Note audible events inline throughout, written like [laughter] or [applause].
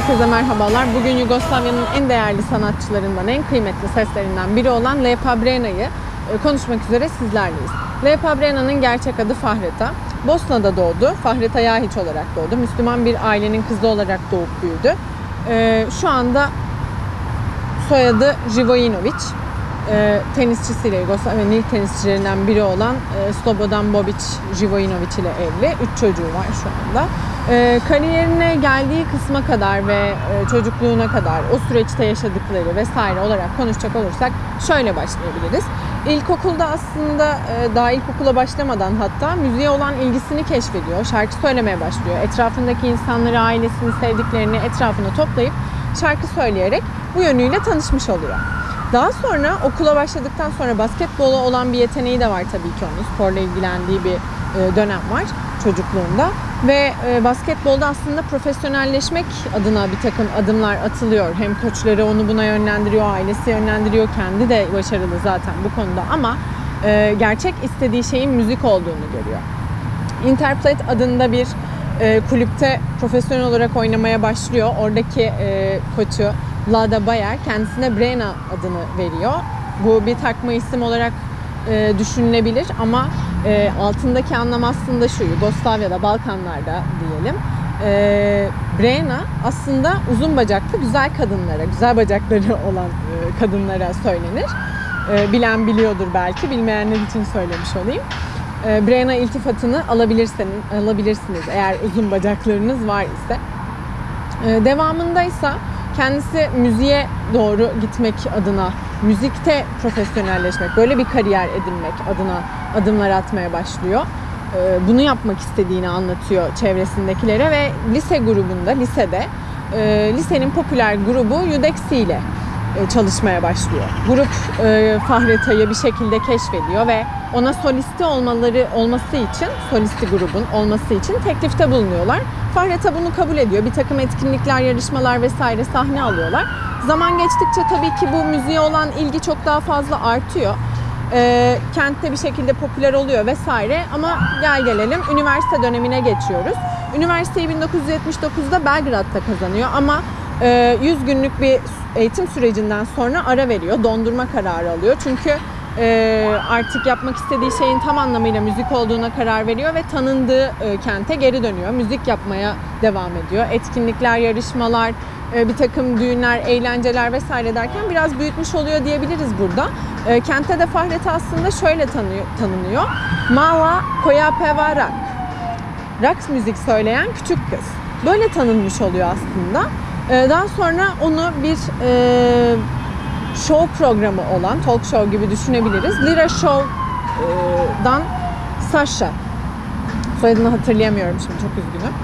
Herkese merhabalar. Bugün Yugoslavya'nın en değerli sanatçılarından, en kıymetli seslerinden biri olan Lepa Brena'yı e, konuşmak üzere sizlerleyiz. Lepa Brena'nın gerçek adı Fahreta. Bosna'da doğdu. Fahreta Yahiç olarak doğdu. Müslüman bir ailenin kızı olarak doğup büyüdü. E, Şu anda soyadı Živojinović. E, tenisçisiyle Yugoslavya'nın ilk tenisçilerinden biri olan e, Slobodan Bobic Živojinović ile evli. Üç çocuğu var şu anda. E, kariyerine geldiği kısma kadar ve e, çocukluğuna kadar o süreçte yaşadıkları vesaire olarak konuşacak olursak şöyle başlayabiliriz. İlkokulda aslında e, daha ilkokula başlamadan hatta müziğe olan ilgisini keşfediyor. Şarkı söylemeye başlıyor. Etrafındaki insanları, ailesini, sevdiklerini etrafına toplayıp şarkı söyleyerek bu yönüyle tanışmış oluyor. Daha sonra okula başladıktan sonra basketbola olan bir yeteneği de var tabii ki onun. Sporla ilgilendiği bir e, dönem var çocukluğunda. Ve e, basketbolda aslında profesyonelleşmek adına bir takım adımlar atılıyor. Hem koçları onu buna yönlendiriyor, ailesi yönlendiriyor, kendi de başarılı zaten bu konuda ama e, gerçek istediği şeyin müzik olduğunu görüyor. Interplate adında bir kulüpte profesyonel olarak oynamaya başlıyor. Oradaki koçu Vlada Bayer kendisine Brena adını veriyor. Bu bir takma isim olarak e, düşünülebilir ama e, altındaki anlam aslında şu Yugoslavya'da, Balkanlarda diyelim. E, Brena aslında uzun bacaklı güzel kadınlara, güzel bacakları [laughs] olan e, kadınlara söylenir. E, bilen biliyordur belki, bilmeyenler için söylemiş olayım. E, Brena iltifatını alabilirsiniz, alabilirsiniz eğer uzun bacaklarınız var ise. E, devamında ise kendisi müziğe doğru gitmek adına, müzikte profesyonelleşmek, böyle bir kariyer edinmek adına adımlar atmaya başlıyor. E, Bunu yapmak istediğini anlatıyor çevresindekilere ve lise grubunda, lisede, e, lisenin popüler grubu Yudeksi ile çalışmaya başlıyor. Grup e, Fahreta'yı bir şekilde keşfediyor ve ona solisti olmaları olması için, solisti grubun olması için teklifte bulunuyorlar. Fahreta bunu kabul ediyor. Bir takım etkinlikler, yarışmalar vesaire sahne alıyorlar. Zaman geçtikçe tabii ki bu müziğe olan ilgi çok daha fazla artıyor. E, kentte bir şekilde popüler oluyor vesaire ama gel gelelim üniversite dönemine geçiyoruz. Üniversiteyi 1979'da Belgrad'da kazanıyor ama e, 100 günlük bir eğitim sürecinden sonra ara veriyor. Dondurma kararı alıyor. Çünkü e, artık yapmak istediği şeyin tam anlamıyla müzik olduğuna karar veriyor ve tanındığı e, kente geri dönüyor. Müzik yapmaya devam ediyor. Etkinlikler, yarışmalar, e, bir takım düğünler, eğlenceler vesaire derken biraz büyütmüş oluyor diyebiliriz burada. E, kentte de Fahreta aslında şöyle tanıyor, tanınıyor. Mala Koyapeva Rak. Raks müzik söyleyen küçük kız. Böyle tanınmış oluyor aslında. Ee, Daha sonra onu bir e, show programı olan, talk show gibi düşünebiliriz. Lira Show'dan Sasha. Soyadını hatırlayamıyorum şimdi çok üzgünüm.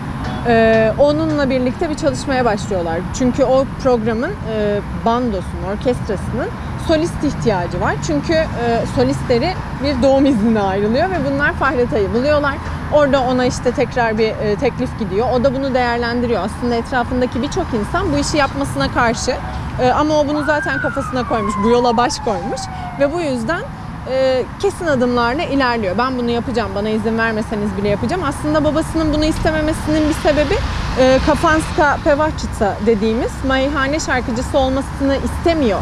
Ee, onunla birlikte bir çalışmaya başlıyorlar. Çünkü o programın e, bandosunun, orkestrasının solist ihtiyacı var. Çünkü e, solistleri bir doğum iznine ayrılıyor ve bunlar Fahreta'yı buluyorlar. Orada ona işte tekrar bir e, teklif gidiyor. O da bunu değerlendiriyor. Aslında etrafındaki birçok insan bu işi yapmasına karşı. E, ama o bunu zaten kafasına koymuş, bu yola baş koymuş. Ve bu yüzden e, kesin adımlarla ilerliyor. Ben bunu yapacağım, bana izin vermeseniz bile yapacağım. Aslında babasının bunu istememesinin bir sebebi e, Kafanska Pevačica dediğimiz meyhane şarkıcısı olmasını istemiyor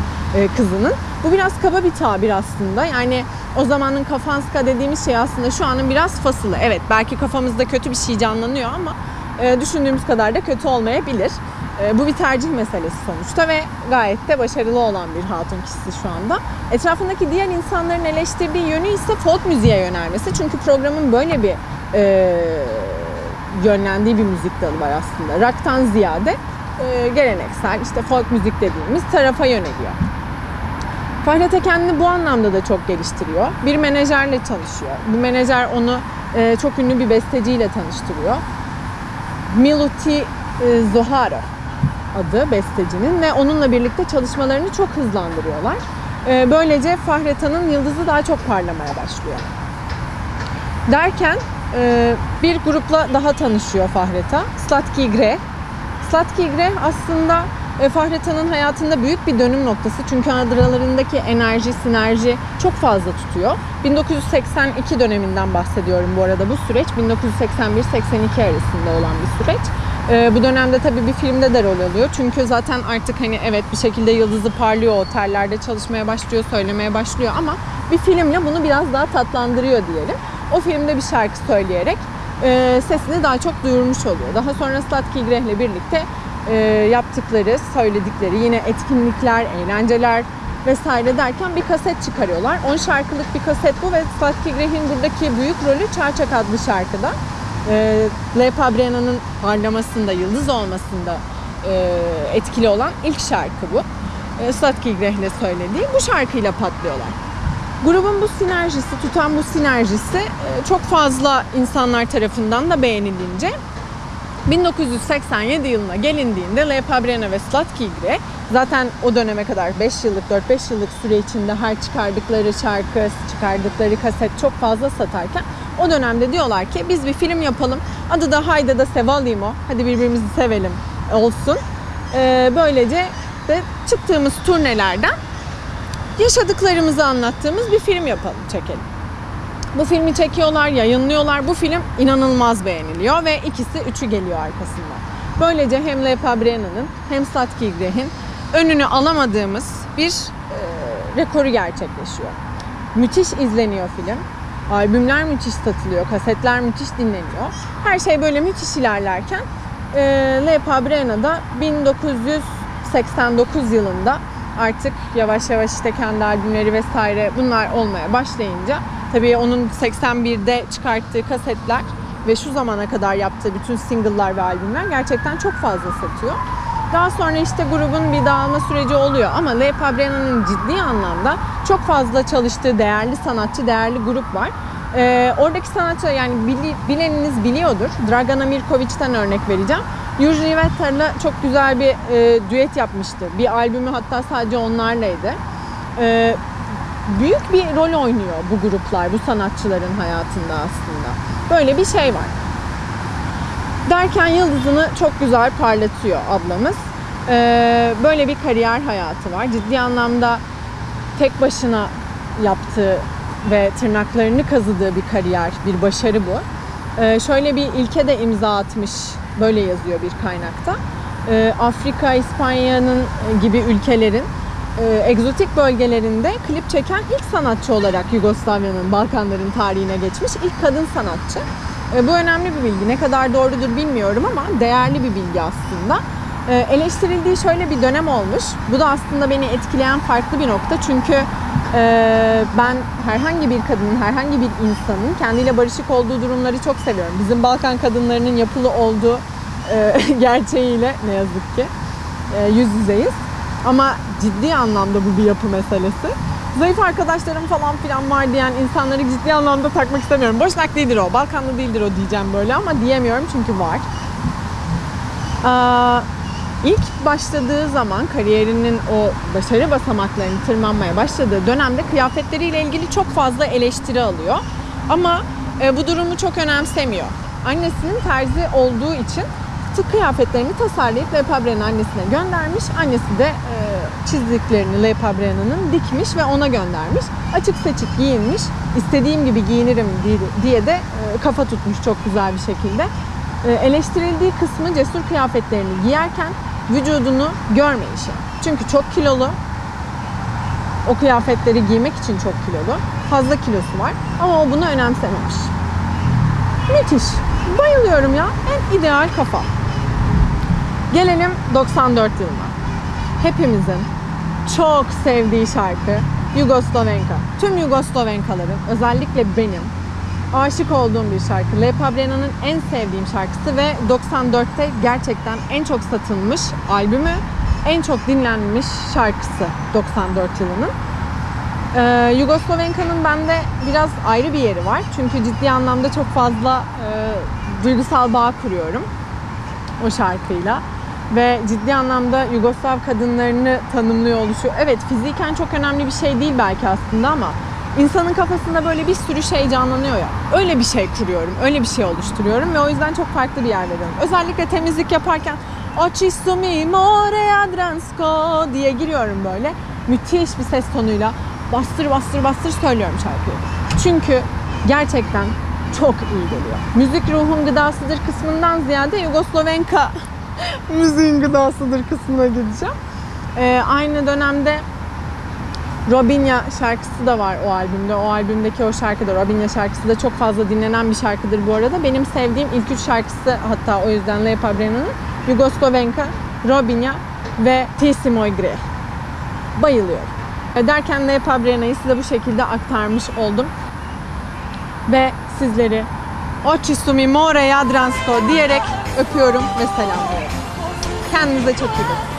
kızının. Bu biraz kaba bir tabir aslında. Yani o zamanın Kafanska dediğimiz şey aslında şu anın biraz fasılı. Evet belki kafamızda kötü bir şey canlanıyor ama e, düşündüğümüz kadar da kötü olmayabilir. E, bu bir tercih meselesi sonuçta ve gayet de başarılı olan bir hatun kişisi şu anda. Etrafındaki diğer insanların eleştirdiği yönü ise folk müziğe yönelmesi. Çünkü programın böyle bir e, yönlendiği bir müzik dalı var aslında. Rock'tan ziyade e, geleneksel işte folk müzik dediğimiz tarafa yöneliyor. Fahrete kendini bu anlamda da çok geliştiriyor. Bir menajerle çalışıyor. Bu menajer onu e, çok ünlü bir besteciyle tanıştırıyor. Miluti e, Zoharo adı bestecinin ve onunla birlikte çalışmalarını çok hızlandırıyorlar. E, böylece Fahreta'nın yıldızı daha çok parlamaya başlıyor. Derken e, bir grupla daha tanışıyor Fahreta. Slatki Gre. Slatki Gre aslında Fahreta'nın hayatında büyük bir dönüm noktası. Çünkü aralarındaki enerji, sinerji çok fazla tutuyor. 1982 döneminden bahsediyorum bu arada bu süreç. 1981-82 arasında olan bir süreç. Ee, bu dönemde tabii bir filmde de rol alıyor. Çünkü zaten artık hani evet bir şekilde yıldızı parlıyor, otellerde çalışmaya başlıyor, söylemeye başlıyor ama bir filmle bunu biraz daha tatlandırıyor diyelim. O filmde bir şarkı söyleyerek e, sesini daha çok duyurmuş oluyor. Daha sonra Slatki ile birlikte e, yaptıkları, söyledikleri yine etkinlikler, eğlenceler vesaire derken bir kaset çıkarıyorlar. 10 şarkılık bir kaset bu ve Slatki Greh'in buradaki büyük rolü Çarçak adlı şarkıda. E, Le Pabrena'nın parlamasında, yıldız olmasında e, etkili olan ilk şarkı bu. E, Slatki Greh'le söylediği bu şarkıyla patlıyorlar. Grubun bu sinerjisi, tutan bu sinerjisi e, çok fazla insanlar tarafından da beğenilince 1987 yılına gelindiğinde Le Pabrena ve Slatki zaten o döneme kadar 5 yıllık 4-5 yıllık süre içinde her çıkardıkları şarkı, çıkardıkları kaset çok fazla satarken o dönemde diyorlar ki biz bir film yapalım. Adı da Hayda da Sevalimo. Hadi birbirimizi sevelim olsun. Ee, böylece de çıktığımız turnelerden yaşadıklarımızı anlattığımız bir film yapalım, çekelim. Bu filmi çekiyorlar, yayınlıyorlar. Bu film inanılmaz beğeniliyor ve ikisi üçü geliyor arkasından. Böylece hem Le Pabrena'nın hem Satki Greh'in önünü alamadığımız bir e, rekoru gerçekleşiyor. Müthiş izleniyor film. Albümler müthiş satılıyor, kasetler müthiş dinleniyor. Her şey böyle müthiş ilerlerken e, Le Pabrena'da 1989 yılında artık yavaş yavaş işte kendi albümleri vesaire bunlar olmaya başlayınca tabii onun 81'de çıkarttığı kasetler ve şu zamana kadar yaptığı bütün single'lar ve albümler gerçekten çok fazla satıyor. Daha sonra işte grubun bir dağılma süreci oluyor ama Le Pabrena'nın ciddi anlamda çok fazla çalıştığı değerli sanatçı, değerli grup var. Ee, oradaki sanatçı yani bili, bileniniz biliyordur. Dragana Mirković'ten örnek vereceğim. Yuji Vetter'la çok güzel bir e, düet yapmıştı. Bir albümü hatta sadece onlarlaydı. E, büyük bir rol oynuyor bu gruplar, bu sanatçıların hayatında aslında. Böyle bir şey var. Derken yıldızını çok güzel parlatıyor ablamız. E, böyle bir kariyer hayatı var. Ciddi anlamda tek başına yaptığı ve tırnaklarını kazıdığı bir kariyer, bir başarı bu. E, şöyle bir ilke de imza atmış Böyle yazıyor bir kaynakta. E, Afrika, İspanya'nın gibi ülkelerin e, egzotik bölgelerinde klip çeken ilk sanatçı olarak Yugoslavya'nın, Balkanların tarihine geçmiş ilk kadın sanatçı. E, bu önemli bir bilgi. Ne kadar doğrudur bilmiyorum ama değerli bir bilgi aslında. E, eleştirildiği şöyle bir dönem olmuş. Bu da aslında beni etkileyen farklı bir nokta. Çünkü e, ben herhangi bir kadının, herhangi bir insanın kendiyle barışık olduğu durumları çok seviyorum. Bizim Balkan kadınlarının yapılı olduğu e, [laughs] gerçeğiyle ne yazık ki e, yüz yüzeyiz. Ama ciddi anlamda bu bir yapı meselesi. Zayıf arkadaşlarım falan filan var diyen insanları ciddi anlamda takmak istemiyorum. Boşnak değildir o, Balkanlı değildir o diyeceğim böyle ama diyemiyorum çünkü var. Aa, İlk başladığı zaman kariyerinin o başarı basamaklarını tırmanmaya başladığı dönemde kıyafetleriyle ilgili çok fazla eleştiri alıyor. Ama e, bu durumu çok önemsemiyor. Annesinin terzi olduğu için tık kıyafetlerini tasarlayıp Le Pabre'nin annesine göndermiş. Annesi de e, çizdiklerini Le Pabre'nin dikmiş ve ona göndermiş. Açık seçik giyinmiş. İstediğim gibi giyinirim diye de e, kafa tutmuş çok güzel bir şekilde. E, eleştirildiği kısmı cesur kıyafetlerini giyerken vücudunu görmeyişi. Çünkü çok kilolu. O kıyafetleri giymek için çok kilolu. Fazla kilosu var ama o bunu önemsememiş. Müthiş. Bayılıyorum ya. En ideal kafa. Gelelim 94 yılına. Hepimizin çok sevdiği şarkı Yugoslavenka. Tüm Yugoslavenkaların özellikle benim aşık olduğum bir şarkı. Le Pabrena'nın en sevdiğim şarkısı ve 94'te gerçekten en çok satılmış albümü, en çok dinlenmiş şarkısı 94 yılının. Ee, Yugoslavenka'nın bende biraz ayrı bir yeri var. Çünkü ciddi anlamda çok fazla e, duygusal bağ kuruyorum o şarkıyla. Ve ciddi anlamda Yugoslav kadınlarını tanımlıyor oluşu. Evet fiziken çok önemli bir şey değil belki aslında ama insanın kafasında böyle bir sürü şey canlanıyor ya. Öyle bir şey kuruyorum, öyle bir şey oluşturuyorum ve o yüzden çok farklı bir yer veriyorum. Özellikle temizlik yaparken Ochisto mi more adransko diye giriyorum böyle. Müthiş bir ses tonuyla bastır bastır bastır söylüyorum şarkıyı. Çünkü gerçekten çok iyi geliyor. Müzik ruhun gıdasıdır kısmından ziyade Yugoslovenka [laughs] müziğin gıdasıdır kısmına gideceğim. Ee, aynı dönemde Robinja şarkısı da var o albümde. O albümdeki o şarkı da Robinja şarkısı da çok fazla dinlenen bir şarkıdır bu arada. Benim sevdiğim ilk üç şarkısı hatta o yüzden Lepa Brena'nın Yugoslovenka, Robinja ve Ti Moj Gre. Bayılıyorum. Derken Lepa Brena'yı size bu şekilde aktarmış oldum. Ve sizleri Oči su mi more Jadransko diyerek öpüyorum ve selamlıyorum. Kendinize çok iyi bakın.